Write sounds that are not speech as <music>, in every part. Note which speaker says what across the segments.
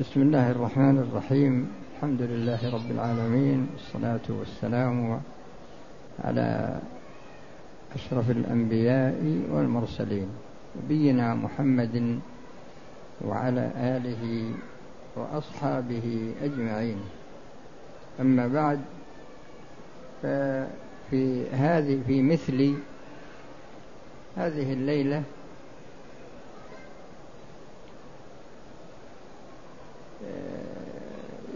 Speaker 1: بسم الله الرحمن الرحيم. الحمد لله رب العالمين والصلاة والسلام على أشرف الأنبياء والمرسلين نبينا محمد وعلى آله وأصحابه أجمعين. أما بعد ففي هذه في مثل هذه الليلة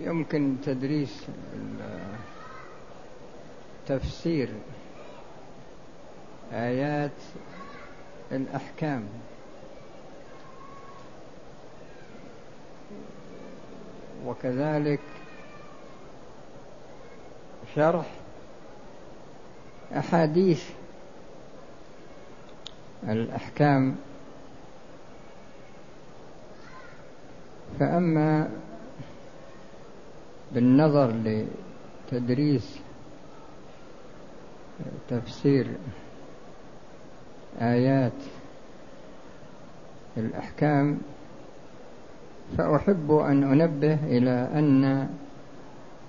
Speaker 1: يمكن تدريس تفسير آيات الأحكام. وكذلك شرح أحاديث الأحكام. فأما بالنظر لتدريس تفسير آيات الأحكام فأحب أن أنبه إلى أن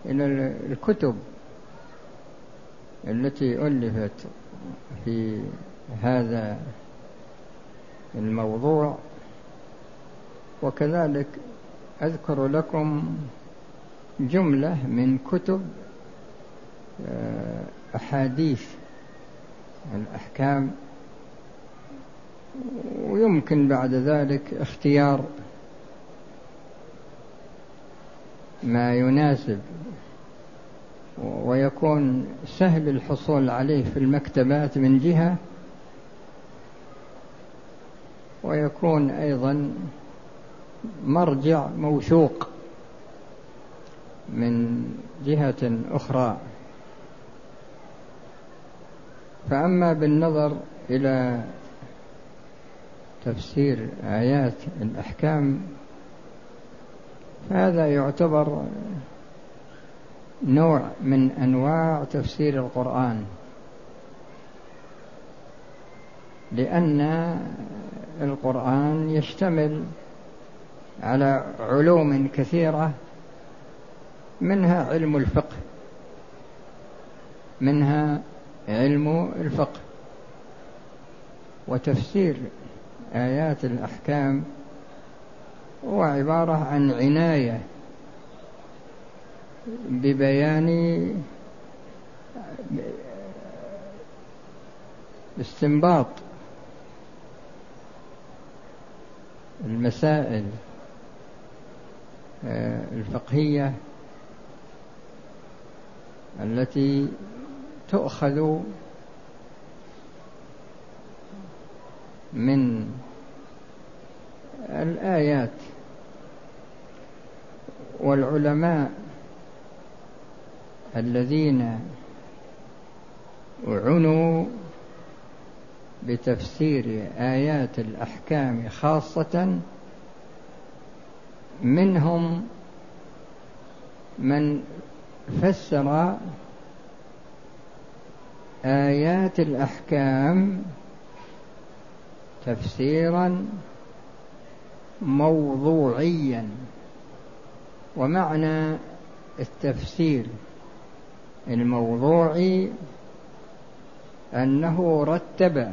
Speaker 1: إلى الكتب التي ألفت في هذا الموضوع. وكذلك أذكر لكم جملة من كتب آه، أحاديث الأحكام. ويمكن بعد ذلك اختيار ما يناسب ويكون سهل الحصول عليه في المكتبات من جهة ويكون أيضا مرجع موثوق. من جهة أخرى. فأما بالنظر إلى تفسير آيات الأحكام فهذا يعتبر نوع من أنواع تفسير القرآن. لأن القرآن يشتمل على علوم كثيرة منها علم الفقه. منها علم الفقه. وتفسير آيات الأحكام هو عبارة عن عناية ببيان استنباط المسائل آه، الفقهية التي تؤخذ من الآيات والعلماء الذين عنوا بتفسير آيات الأحكام خاصة منهم من فسر آيات الأحكام تفسيرا موضوعيا ومعنى التفسير الموضوعي أنه رتب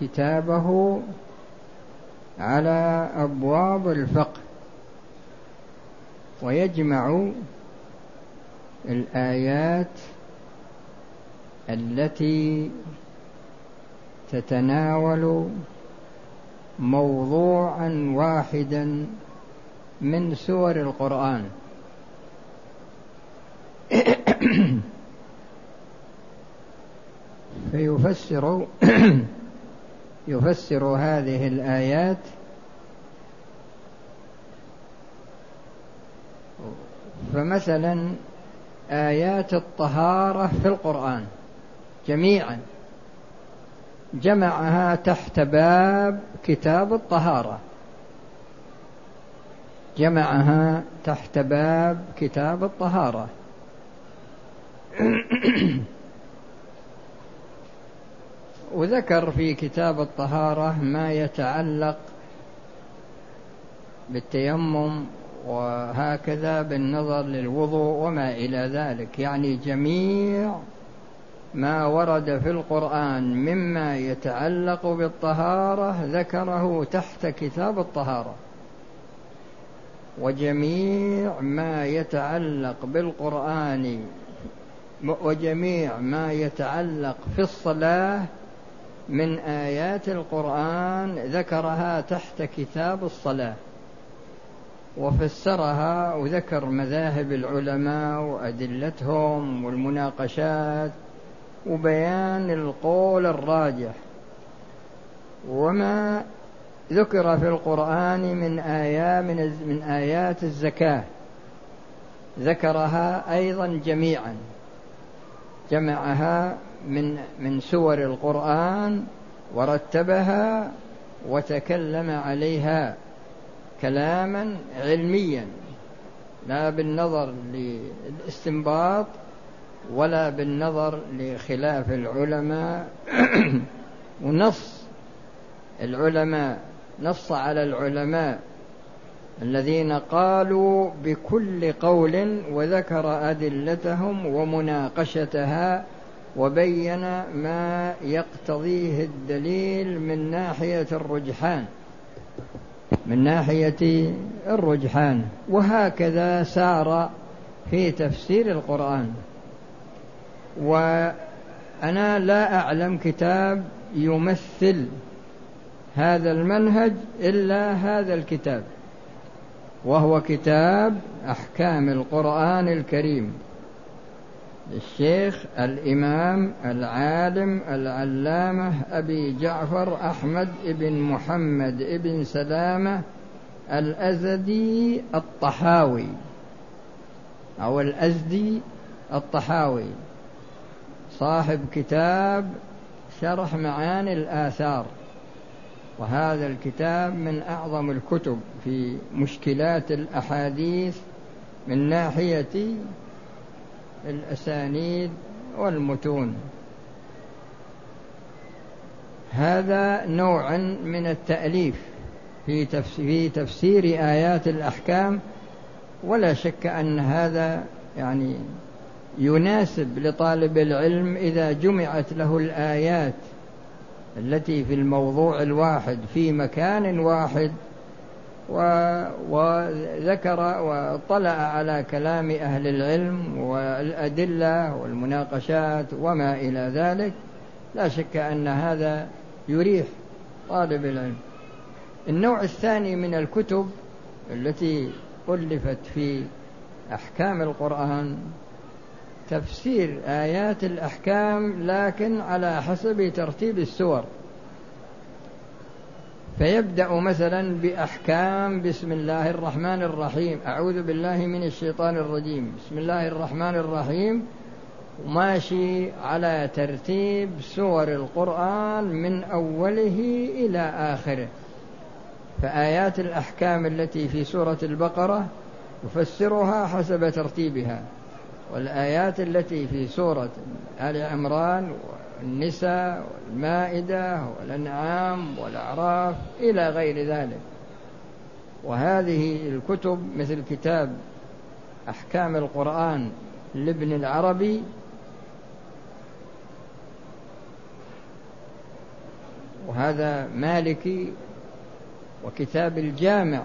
Speaker 1: كتابه على أبواب الفقه ويجمع الآيات التي تتناول موضوعا واحدا من سور القرآن. <coughs> فيفسر <coughs> يفسر هذه الآيات فمثلا آيات الطهارة في القرآن جميعا. جمعها تحت باب كتاب الطهارة. جمعها تحت باب كتاب الطهارة. <clears throat> وذكر في كتاب الطهارة ما يتعلق بالتيمم وهكذا بالنظر للوضوء وما إلى ذلك. يعني جميع ما ورد في القرآن مما يتعلق بالطهارة ذكره تحت كتاب الطهارة. وجميع ما يتعلق بالقرآن وجميع ما يتعلق في الصلاة من آيات القرآن ذكرها تحت كتاب الصلاة. وفسرها وذكر مذاهب العلماء وأدلتهم والمناقشات وبيان القول الراجح. وما ذكر في القرآن من آيات من, آيات الزكاة. ذكرها أيضا جميعا. جمعها من من سور القرآن ورتبها وتكلم عليها. كلاما علميا لا بالنظر للاستنباط ولا بالنظر لخلاف العلماء. <clears throat> ونص العلماء نص على العلماء الذين قالوا بكل قول وذكر أدلتهم ومناقشتها وبين ما يقتضيه الدليل من ناحية الرجحان. من ناحية الرجحان وهكذا سار في تفسير القرآن. وأنا لا أعلم كتاب يمثل هذا المنهج إلا هذا الكتاب وهو كتاب أحكام القرآن الكريم. للشيخ الإمام العالم العلامة أبي جعفر أحمد بن محمد بن سلامة الأزدي الطحاوي أو الأزدي الطحاوي. صاحب كتاب شرح معاني الآثار وهذا الكتاب من أعظم الكتب في مشكلات الأحاديث من ناحية الأسانيد والمتون. هذا نوع من التأليف في تفسير آيات الأحكام ولا شك أن هذا يعني يناسب لطالب العلم إذا جمعت له الآيات التي في الموضوع الواحد في مكان واحد وذكر واطلع على كلام أهل العلم والأدلة والمناقشات وما إلى ذلك. لا شك أن هذا يريح طالب العلم. النوع الثاني من الكتب التي ألفت في أحكام القرآن تفسير آيات الأحكام لكن على حسب ترتيب السور. فيبدأ مثلا بأحكام بسم الله الرحمن الرحيم. أعوذ بالله من الشيطان الرجيم. بسم الله الرحمن الرحيم. ماشي على ترتيب سور القرآن من أوله إلى آخره. فآيات الأحكام التي في سورة البقرة يفسرها حسب ترتيبها. والآيات التي في سورة آل عمران والنساء والمائدة والأنعام والأعراف إلى غير ذلك. وهذه الكتب مثل كتاب أحكام القرآن لابن العربي وهذا مالكي وكتاب الجامع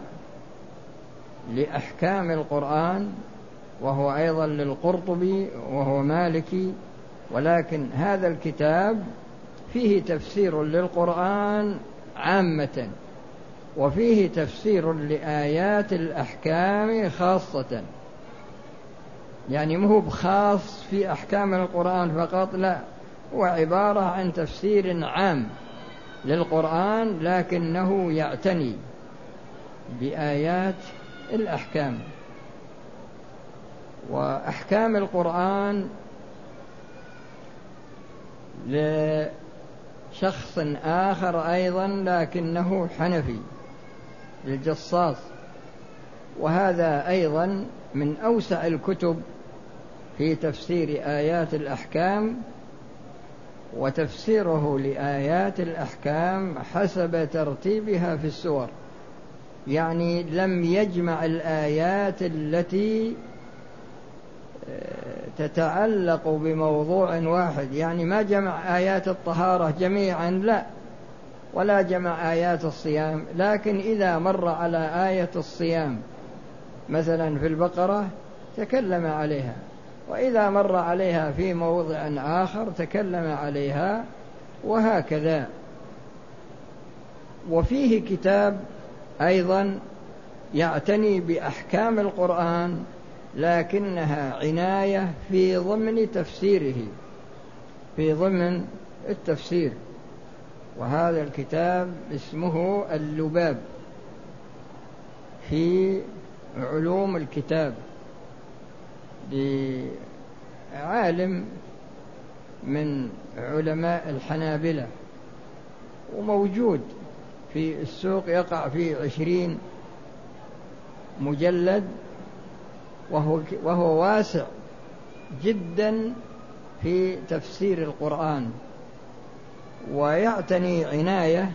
Speaker 1: لأحكام القرآن وهو أيضا للقرطبي وهو مالكي ولكن هذا الكتاب فيه تفسير للقرآن عامة وفيه تفسير لآيات الأحكام خاصة. يعني مو بخاص في أحكام القرآن فقط لا هو عبارة عن تفسير عام للقرآن لكنه يعتني بآيات الأحكام. وأحكام القرآن لشخص آخر أيضا لكنه حنفي الجصاص. وهذا أيضا من أوسع الكتب في تفسير آيات الأحكام وتفسيره لآيات الأحكام حسب ترتيبها في السور. يعني لم يجمع الآيات التي تتعلق بموضوع واحد. يعني ما جمع آيات الطهارة جميعا لا. ولا جمع آيات الصيام. لكن إذا مر على آية الصيام مثلا في البقرة تكلم عليها. وإذا مر عليها في موضع آخر تكلم عليها وهكذا. وفيه كتاب أيضا يعتني بأحكام القرآن لكنها عناية في ضمن تفسيره في ضمن التفسير. وهذا الكتاب اسمه اللباب في علوم الكتاب لعالم من علماء الحنابلة وموجود في السوق يقع فيه عشرين مجلد وهو, وهو واسع جدا في تفسير القرآن ويعتني عناية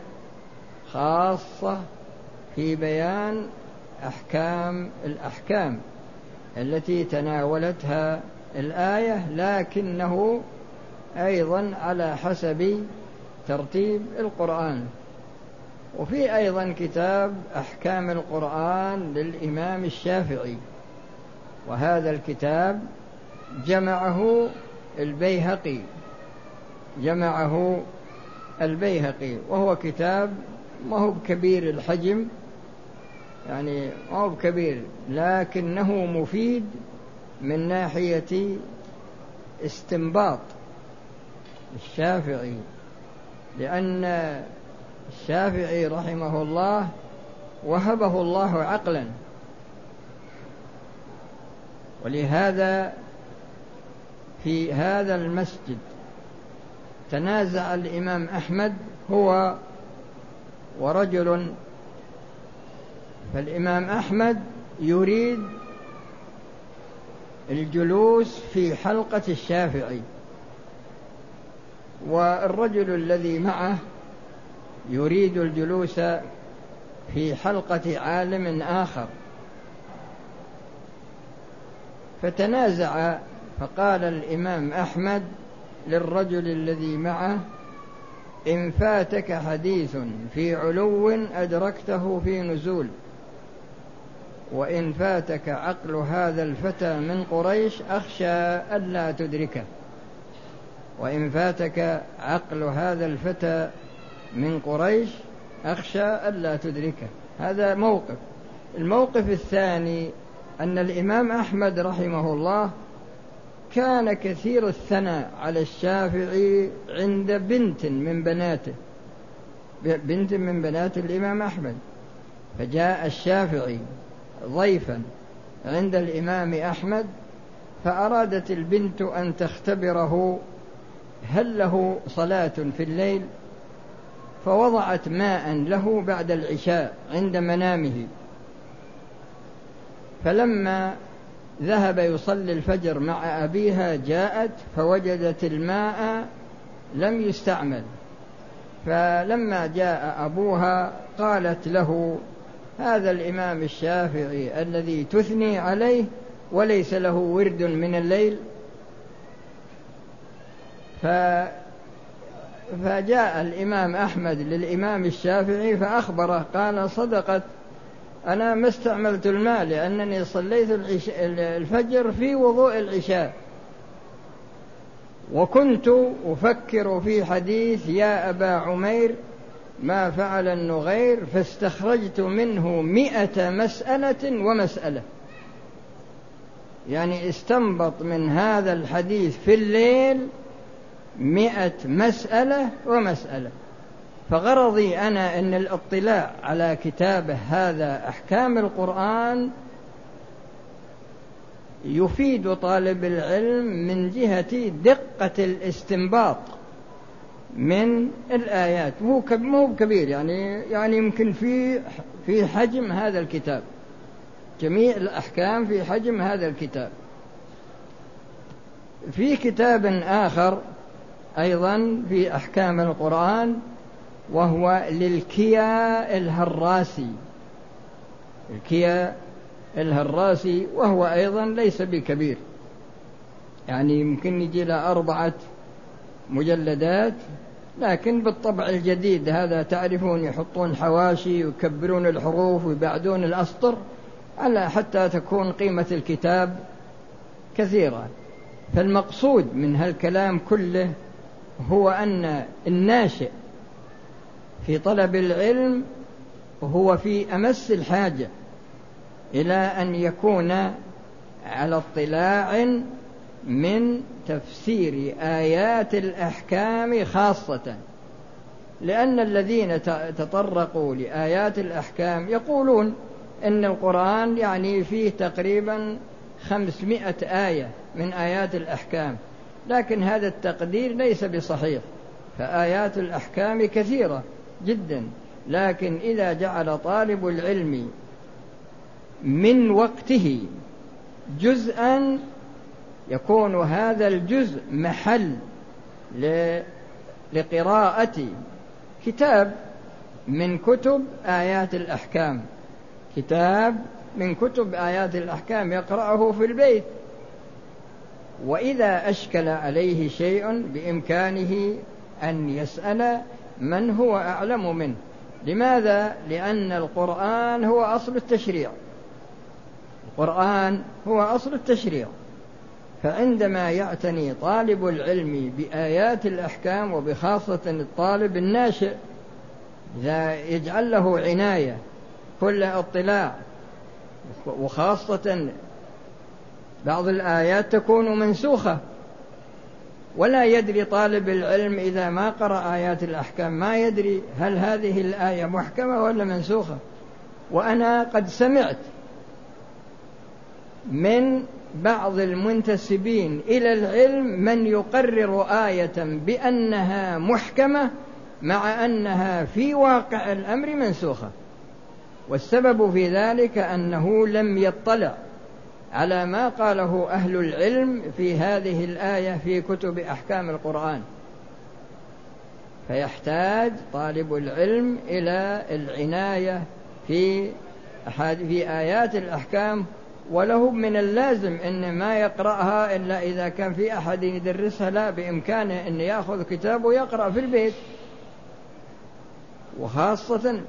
Speaker 1: خاصة في بيان أحكام الأحكام التي تناولتها الآية لكنه أيضا على حسب ترتيب القرآن. وفي أيضا كتاب أحكام القرآن للإمام الشافعي. وهذا الكتاب جمعه البيهقي جمعه البيهقي وهو كتاب ما هو بكبير الحجم يعني ما هو بكبير لكنه مفيد من ناحية استنباط الشافعي لأن الشافعي رحمه الله وهبه الله عقلا. ولهذا في هذا المسجد تنازع الإمام أحمد هو ورجل فالإمام أحمد يريد الجلوس في حلقة الشافعي والرجل الذي معه يريد الجلوس في حلقة عالم آخر. فتنازع فقال الإمام أحمد للرجل الذي معه إن فاتك حديث في علو أدركته في نزول وإن فاتك عقل هذا الفتى من قريش أخشى ألا تدركه وإن فاتك عقل هذا الفتى من قريش أخشى ألا تدركه. هذا موقف. الموقف الثاني أن الإمام أحمد رحمه الله كان كثير الثناء على الشافعي عند بنت من بناته بنت من بنات الإمام أحمد. فجاء الشافعي ضيفا عند الإمام أحمد فأرادت البنت أن تختبره هل له صلاة في الليل؟ فوضعت ماء له بعد العشاء عند منامه. فلما ذهب يصلي الفجر مع أبيها جاءت فوجدت الماء لم يستعمل. فلما جاء أبوها قالت له هذا الإمام الشافعي الذي تثني عليه وليس له ورد من الليل. ف فجاء الإمام أحمد للإمام الشافعي فأخبره قال صدقت أنا ما استعملت الماء لأنني صليت الفجر في وضوء العشاء. وكنت أفكر في حديث يا أبا عمير ما فعل النغير فاستخرجت منه مئة مسألة ومسألة. يعني استنبط من هذا الحديث في الليل مئة مسألة ومسألة. فغرضي أنا أن الاطلاع على كتابه هذا أحكام القرآن يفيد طالب العلم من جهة دقة الاستنباط من الآيات. مو مو كبير يعني يعني يمكن في في حجم هذا الكتاب. جميع الأحكام في حجم هذا الكتاب. في كتاب آخر أيضا في أحكام القرآن وهو للكيا الهراسي. الكيا الهراسي وهو أيضا ليس بكبير. يعني يمكن يجي له أربعة مجلدات لكن بالطبع الجديد هذا تعرفون يحطون حواشي ويكبرون الحروف ويبعدون الأسطر على حتى تكون قيمة الكتاب كثيرة. فالمقصود من هالكلام كله هو أن الناشئ في طلب العلم هو في أمس الحاجة إلى أن يكون على اطلاع من تفسير آيات الأحكام خاصة. لأن الذين تطرقوا لآيات الأحكام يقولون إن القرآن يعني فيه تقريبا خمسمائة آية من آيات الأحكام لكن هذا التقدير ليس بصحيح فآيات الأحكام كثيرة. جدا لكن إذا جعل طالب العلم من وقته جزءا يكون هذا الجزء محل لقراءة كتاب من كتب آيات الأحكام. كتاب من كتب آيات الأحكام يقرأه في البيت. وإذا أشكل عليه شيء بإمكانه أن يسأل من هو أعلم منه؟ لماذا؟ لأن القرآن هو أصل التشريع. القرآن هو أصل التشريع. فعندما يعتني طالب العلم بآيات الأحكام وبخاصة الطالب الناشئ إذا يجعل له عناية كل اطلاع وخاصة بعض الآيات تكون منسوخة. ولا يدري طالب العلم إذا ما قرأ آيات الأحكام ما يدري هل هذه الآية محكمة ولا منسوخة. وأنا قد سمعت من بعض المنتسبين إلى العلم من يقرر آية بأنها محكمة مع أنها في واقع الأمر منسوخة. والسبب في ذلك أنه لم يطلع على ما قاله أهل العلم في هذه الآية في كتب أحكام القرآن. فيحتاج طالب العلم إلى العناية في في آيات الأحكام وله من اللازم أن ما يقرأها إلا إذا كان في أحد يدرسها لا بإمكانه أن يأخذ كتاب ويقرأ في البيت. وخاصة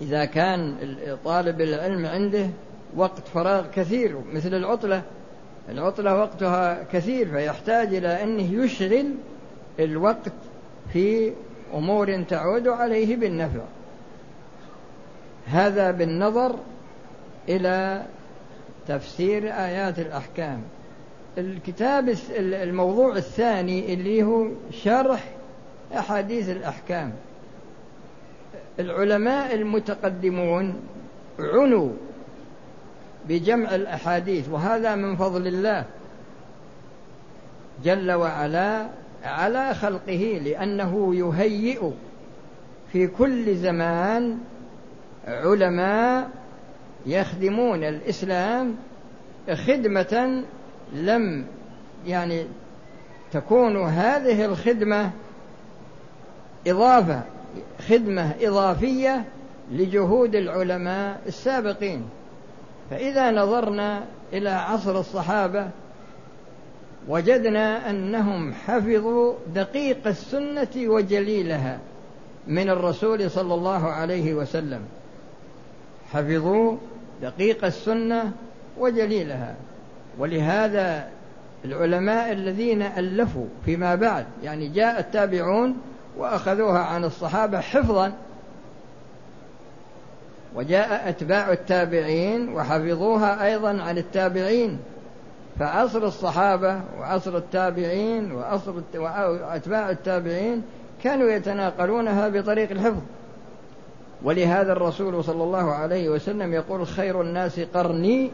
Speaker 1: إذا كان طالب العلم عنده وقت فراغ كثير مثل العطلة. العطلة وقتها كثير فيحتاج إلى أنه يشغل الوقت في أمور تعود عليه بالنفع. هذا بالنظر إلى تفسير آيات الأحكام. الكتاب الموضوع الثاني اللي هو شرح أحاديث الأحكام. العلماء المتقدمون عنوا بجمع الأحاديث وهذا من فضل الله جل وعلا على خلقه لأنه يهيئ في كل زمان علماء يخدمون الإسلام خدمة لم يعني تكون هذه الخدمة إضافة خدمة إضافية لجهود العلماء السابقين. فإذا نظرنا إلى عصر الصحابة وجدنا أنهم حفظوا دقيق السنة وجليلها من الرسول صلى الله عليه وسلم. حفظوا دقيق السنة وجليلها. ولهذا العلماء الذين ألفوا فيما بعد يعني جاء التابعون وأخذوها عن الصحابة حفظا وجاء أتباع التابعين وحفظوها أيضا عن التابعين فعصر الصحابة وعصر التابعين وعصر وأتباع التابعين كانوا يتناقلونها بطريق الحفظ. ولهذا الرسول صلى الله عليه وسلم يقول خير الناس قرني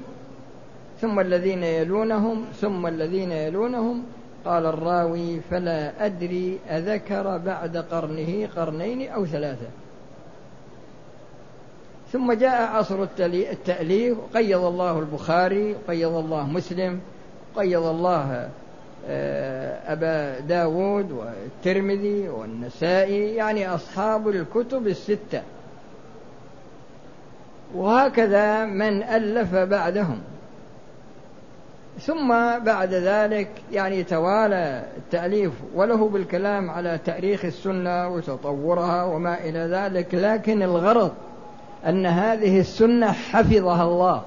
Speaker 1: ثم الذين يلونهم ثم الذين يلونهم. قال الراوي فلا أدري أذكر بعد قرنه قرنين أو ثلاثة. ثم جاء عصر التأليف قيض الله البخاري قيض الله مسلم قيض الله آه، أبا داود والترمذي والنسائي يعني أصحاب الكتب الستة. وهكذا من ألف بعدهم. ثم بعد ذلك يعني توالى التأليف وله بالكلام على تأريخ السنة وتطورها وما إلى ذلك لكن الغرض أن هذه السنة حفظها الله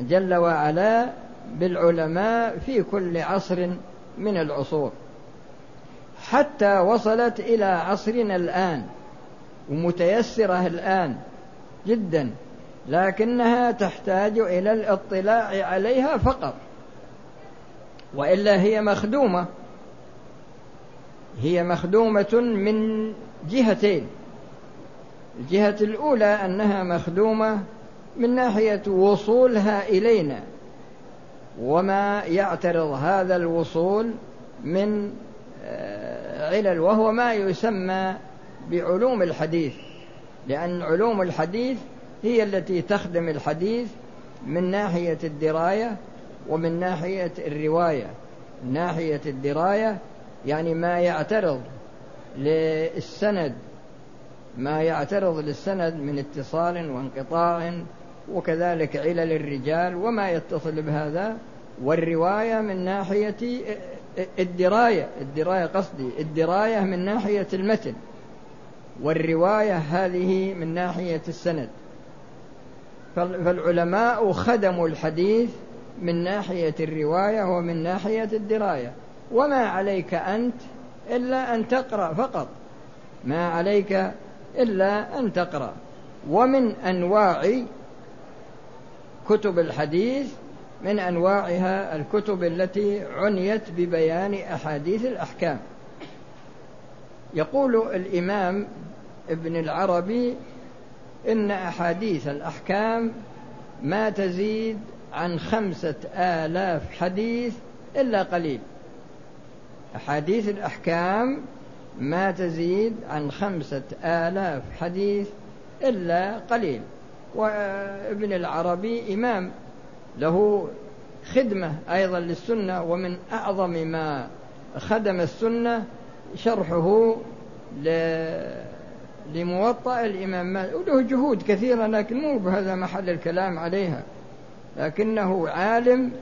Speaker 1: جل وعلا بالعلماء في كل عصر من العصور. حتى وصلت إلى عصرنا الآن ومتيسرة الآن جدا لكنها تحتاج إلى الاطلاع عليها فقط. وإلا هي مخدومة هي مخدومة من جهتين. الجهة الأولى أنها مخدومة من ناحية وصولها إلينا وما يعترض هذا الوصول من آه، علل وهو ما يسمى بعلوم الحديث لأن علوم الحديث هي التي تخدم الحديث من ناحية الدراية ومن ناحية الرواية. ناحية الدراية يعني ما يعترض للسند ما يعترض للسند من اتصال وانقطاع وكذلك علل الرجال وما يتصل بهذا والرواية من ناحية الدراية الدراية قصدي الدراية من ناحية المتن والرواية هذه من ناحية السند. فالعلماء خدموا الحديث من ناحية الرواية ومن ناحية الدراية. وما عليك أنت إلا أن تقرأ فقط. ما عليك إلا أن تقرأ. ومن أنواع كتب الحديث من أنواعها الكتب التي عنيت ببيان أحاديث الأحكام. يقول الإمام ابن العربي إن أحاديث الأحكام ما تزيد عن خمسة آلاف حديث إلا قليل. أحاديث الأحكام ما تزيد عن خمسة آلاف حديث إلا قليل. وابن العربي إمام له خدمة أيضا للسنة ومن أعظم ما خدم السنة شرحه لموطأ الإمام مالك. وله جهود كثيرة لكن مو بهذا محل الكلام عليها. لكنه عالم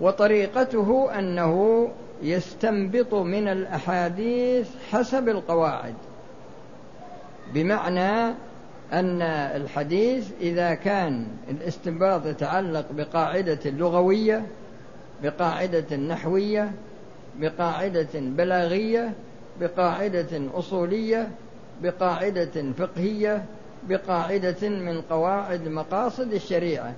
Speaker 1: وطريقته أنه يستنبط من الأحاديث حسب القواعد. بمعنى أن الحديث إذا كان الاستنباط يتعلق بقاعدة لغوية بقاعدة نحوية بقاعدة بلاغية بقاعدة أصولية بقاعدة فقهية بقاعدة من قواعد مقاصد الشريعة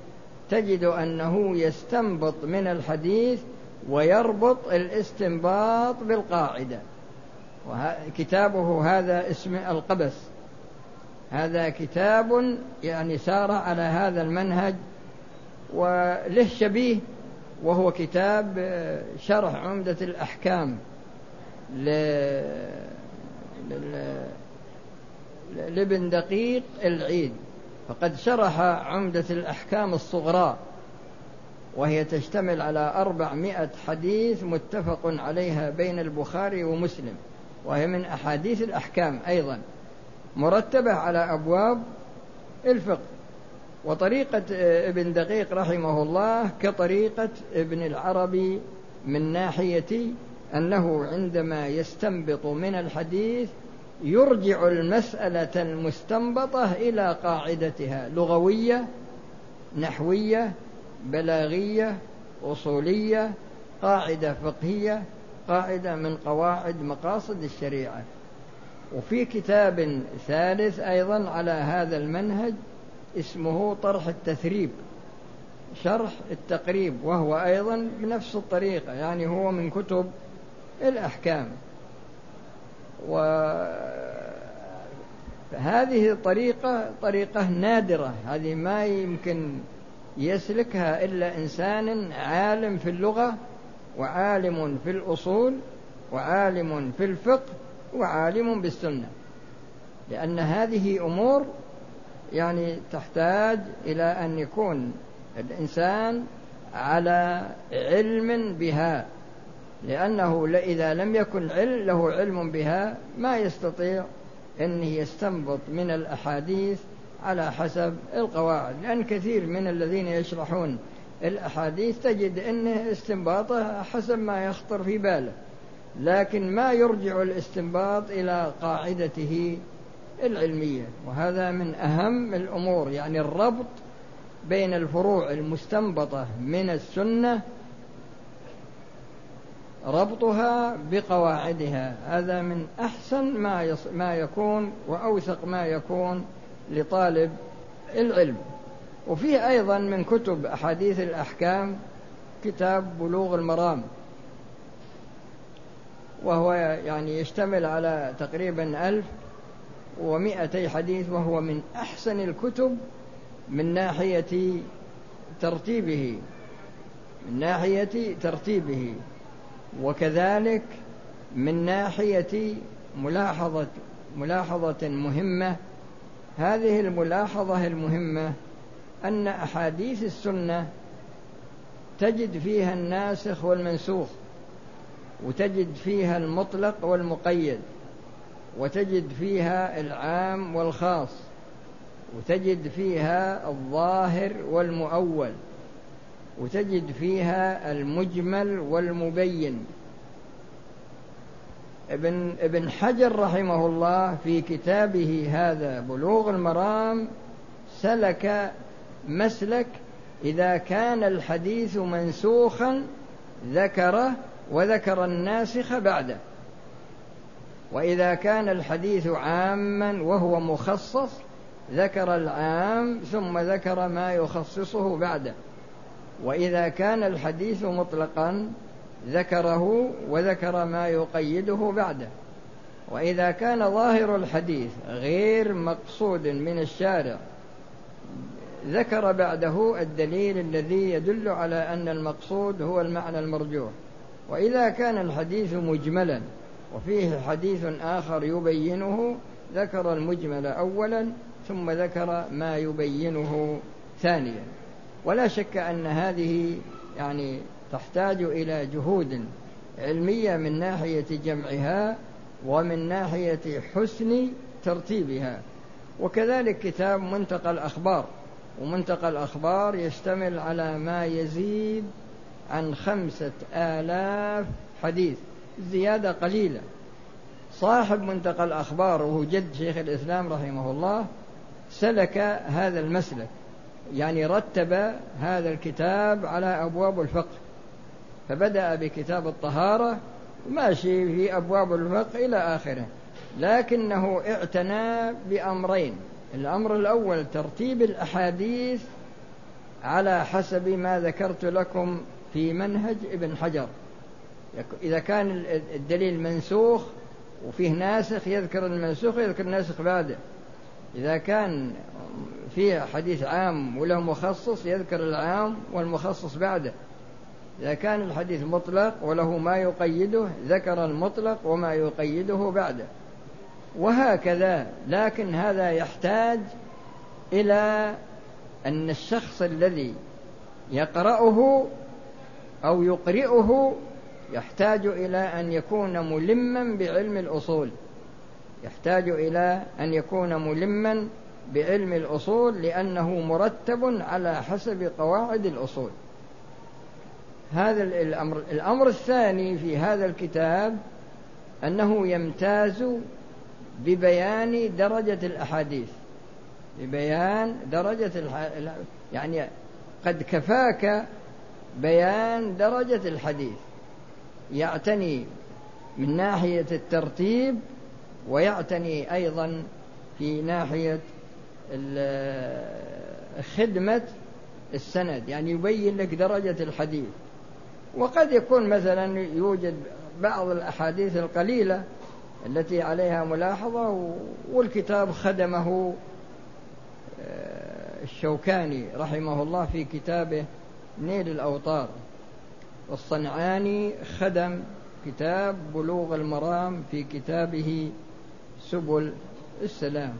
Speaker 1: تجد أنه يستنبط من الحديث ويربط الاستنباط بالقاعدة. كتابه هذا اسم القبس. هذا كتاب يعني سار على هذا المنهج وله شبيه وهو كتاب شرح عمدة الأحكام لابن دقيق العيد. فقد شرح عمدة الأحكام الصغرى. وهي تشتمل على أربعمائة حديث متفق عليها بين البخاري ومسلم وهي من أحاديث الأحكام أيضا مرتبة على أبواب الفقه وطريقة ابن دقيق رحمه الله كطريقة ابن العربي من ناحية أنه عندما يستنبط من الحديث يرجع المسألة المستنبطة إلى قاعدتها لغوية نحوية بلاغية أصولية قاعدة فقهية قاعدة من قواعد مقاصد الشريعة. وفي كتاب ثالث أيضا على هذا المنهج اسمه طرح التثريب شرح التقريب وهو أيضا بنفس الطريقة يعني هو من كتب الأحكام. وهذه طريقة طريقة نادرة هذه ما يمكن يسلكها إلا إنسان عالم في اللغة وعالم في الأصول وعالم في الفقه وعالم بالسنة. لأن هذه أمور يعني تحتاج إلى أن يكون الإنسان على علم بها. لأنه إذا لم يكن علم له علم بها ما يستطيع أن يستنبط من الأحاديث على حسب القواعد لأن كثير من الذين يشرحون الأحاديث تجد أنه استنباطه حسب ما يخطر في باله لكن ما يرجع الاستنباط إلى قاعدته العلمية. وهذا من أهم الأمور يعني الربط بين الفروع المستنبطة من السنة ربطها بقواعدها. هذا من أحسن ما ما يكون وأوثق ما يكون لطالب العلم. وفيه أيضا من كتب أحاديث الأحكام كتاب بلوغ المرام وهو يعني يشتمل على تقريبا ألف ومائتي حديث وهو من أحسن الكتب من ناحية ترتيبه من ناحية ترتيبه وكذلك من ناحية ملاحظة ملاحظة مهمة هذه الملاحظة المهمة أن أحاديث السنة تجد فيها الناسخ والمنسوخ وتجد فيها المطلق والمقيد وتجد فيها العام والخاص وتجد فيها الظاهر والمؤول وتجد فيها المجمل والمبين. ابن ابن حجر رحمه الله في كتابه هذا بلوغ المرام سلك مسلك إذا كان الحديث منسوخا ذكره وذكر الناسخ بعده. وإذا كان الحديث عاما وهو مخصص ذكر العام ثم ذكر ما يخصصه بعده. وإذا كان الحديث مطلقا ذكره وذكر ما يقيده بعده. وإذا كان ظاهر الحديث غير مقصود من الشارع ذكر بعده الدليل الذي يدل على أن المقصود هو المعنى المرجوح. وإذا كان الحديث مجملا وفيه حديث آخر يبينه ذكر المجمل أولا ثم ذكر ما يبينه ثانيا. ولا شك أن هذه يعني تحتاج إلى جهود علمية من ناحية جمعها ومن ناحية حسن ترتيبها. وكذلك كتاب منتقى الأخبار. ومنتقى الأخبار يشتمل على ما يزيد عن خمسة آلاف حديث. زيادة قليلة. صاحب منتقى الأخبار وهو جد شيخ الإسلام رحمه الله سلك هذا المسلك. يعني رتب هذا الكتاب على أبواب الفقه. فبدأ بكتاب الطهارة وماشي في أبواب الفقه إلى آخره. لكنه اعتنى بأمرين. الأمر الأول ترتيب الأحاديث على حسب ما ذكرت لكم في منهج ابن حجر. إذا كان الدليل منسوخ وفيه ناسخ يذكر المنسوخ يذكر الناسخ بعده. إذا كان فيه حديث عام وله مخصص يذكر العام والمخصص بعده. إذا كان الحديث مطلق وله ما يقيده ذكر المطلق وما يقيده بعده. وهكذا لكن هذا يحتاج إلى أن الشخص الذي يقرأه أو يقرئه يحتاج إلى أن يكون ملما بعلم الأصول. يحتاج إلى أن يكون ملما بعلم الأصول لأنه مرتب على حسب قواعد الأصول. هذا الأمر. الأمر الثاني في هذا الكتاب أنه يمتاز ببيان درجة الأحاديث. ببيان درجة. يعني قد كفاك بيان درجة الحديث. يعتني من ناحية الترتيب ويعتني أيضا في ناحية خدمة السند. يعني يبين لك درجة الحديث. وقد يكون مثلا يوجد بعض الأحاديث القليلة التي عليها ملاحظة والكتاب خدمه آه، الشوكاني رحمه الله في كتابه نيل الأوطار والصنعاني خدم كتاب بلوغ المرام في كتابه سبل السلام.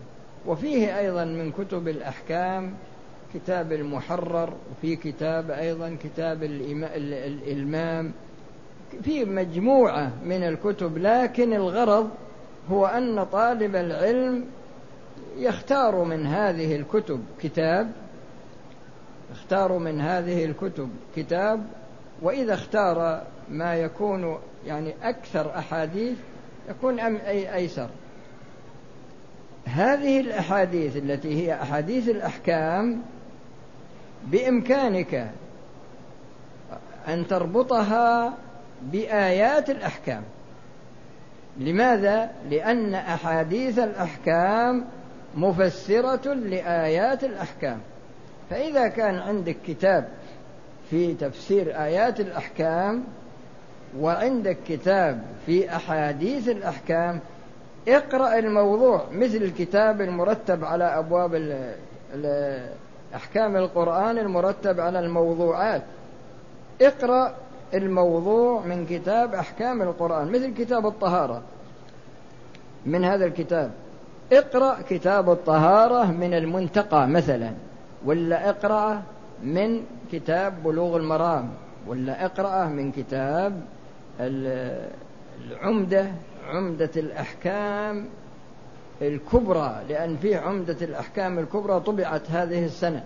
Speaker 1: وفيه أيضا من كتب الأحكام كتاب المحرر وفي كتاب أيضا كتاب الإلمام. في مجموعة من الكتب لكن الغرض هو أن طالب العلم يختار من هذه الكتب كتاب اختاروا من هذه الكتب كتاب وإذا اختار ما يكون يعني أكثر أحاديث يكون أي أيسر. هذه الأحاديث التي هي أحاديث الأحكام بإمكانك أن تربطها بآيات الأحكام لماذا؟ لأن أحاديث الأحكام مفسرة لآيات الأحكام فإذا كان عندك كتاب في تفسير آيات الأحكام وعندك كتاب في أحاديث الأحكام اقرأ الموضوع مثل الكتاب المرتب على أبواب أحكام القرآن المرتب على الموضوعات. اقرأ الموضوع من كتاب أحكام القرآن مثل كتاب الطهارة. من هذا الكتاب؟ اقرأ كتاب الطهارة من المنتقى مثلا ولا اقرأ من كتاب بلوغ المرام ولا اقرأه من كتاب العمدة عمدة الأحكام الكبرى لأن في عمدة الأحكام الكبرى طبعت هذه السنة.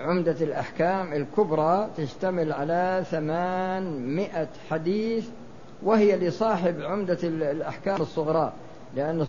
Speaker 1: عمدة الأحكام الكبرى تشتمل على ثمانمائة حديث وهي لصاحب عمدة الأحكام الصغرى لأن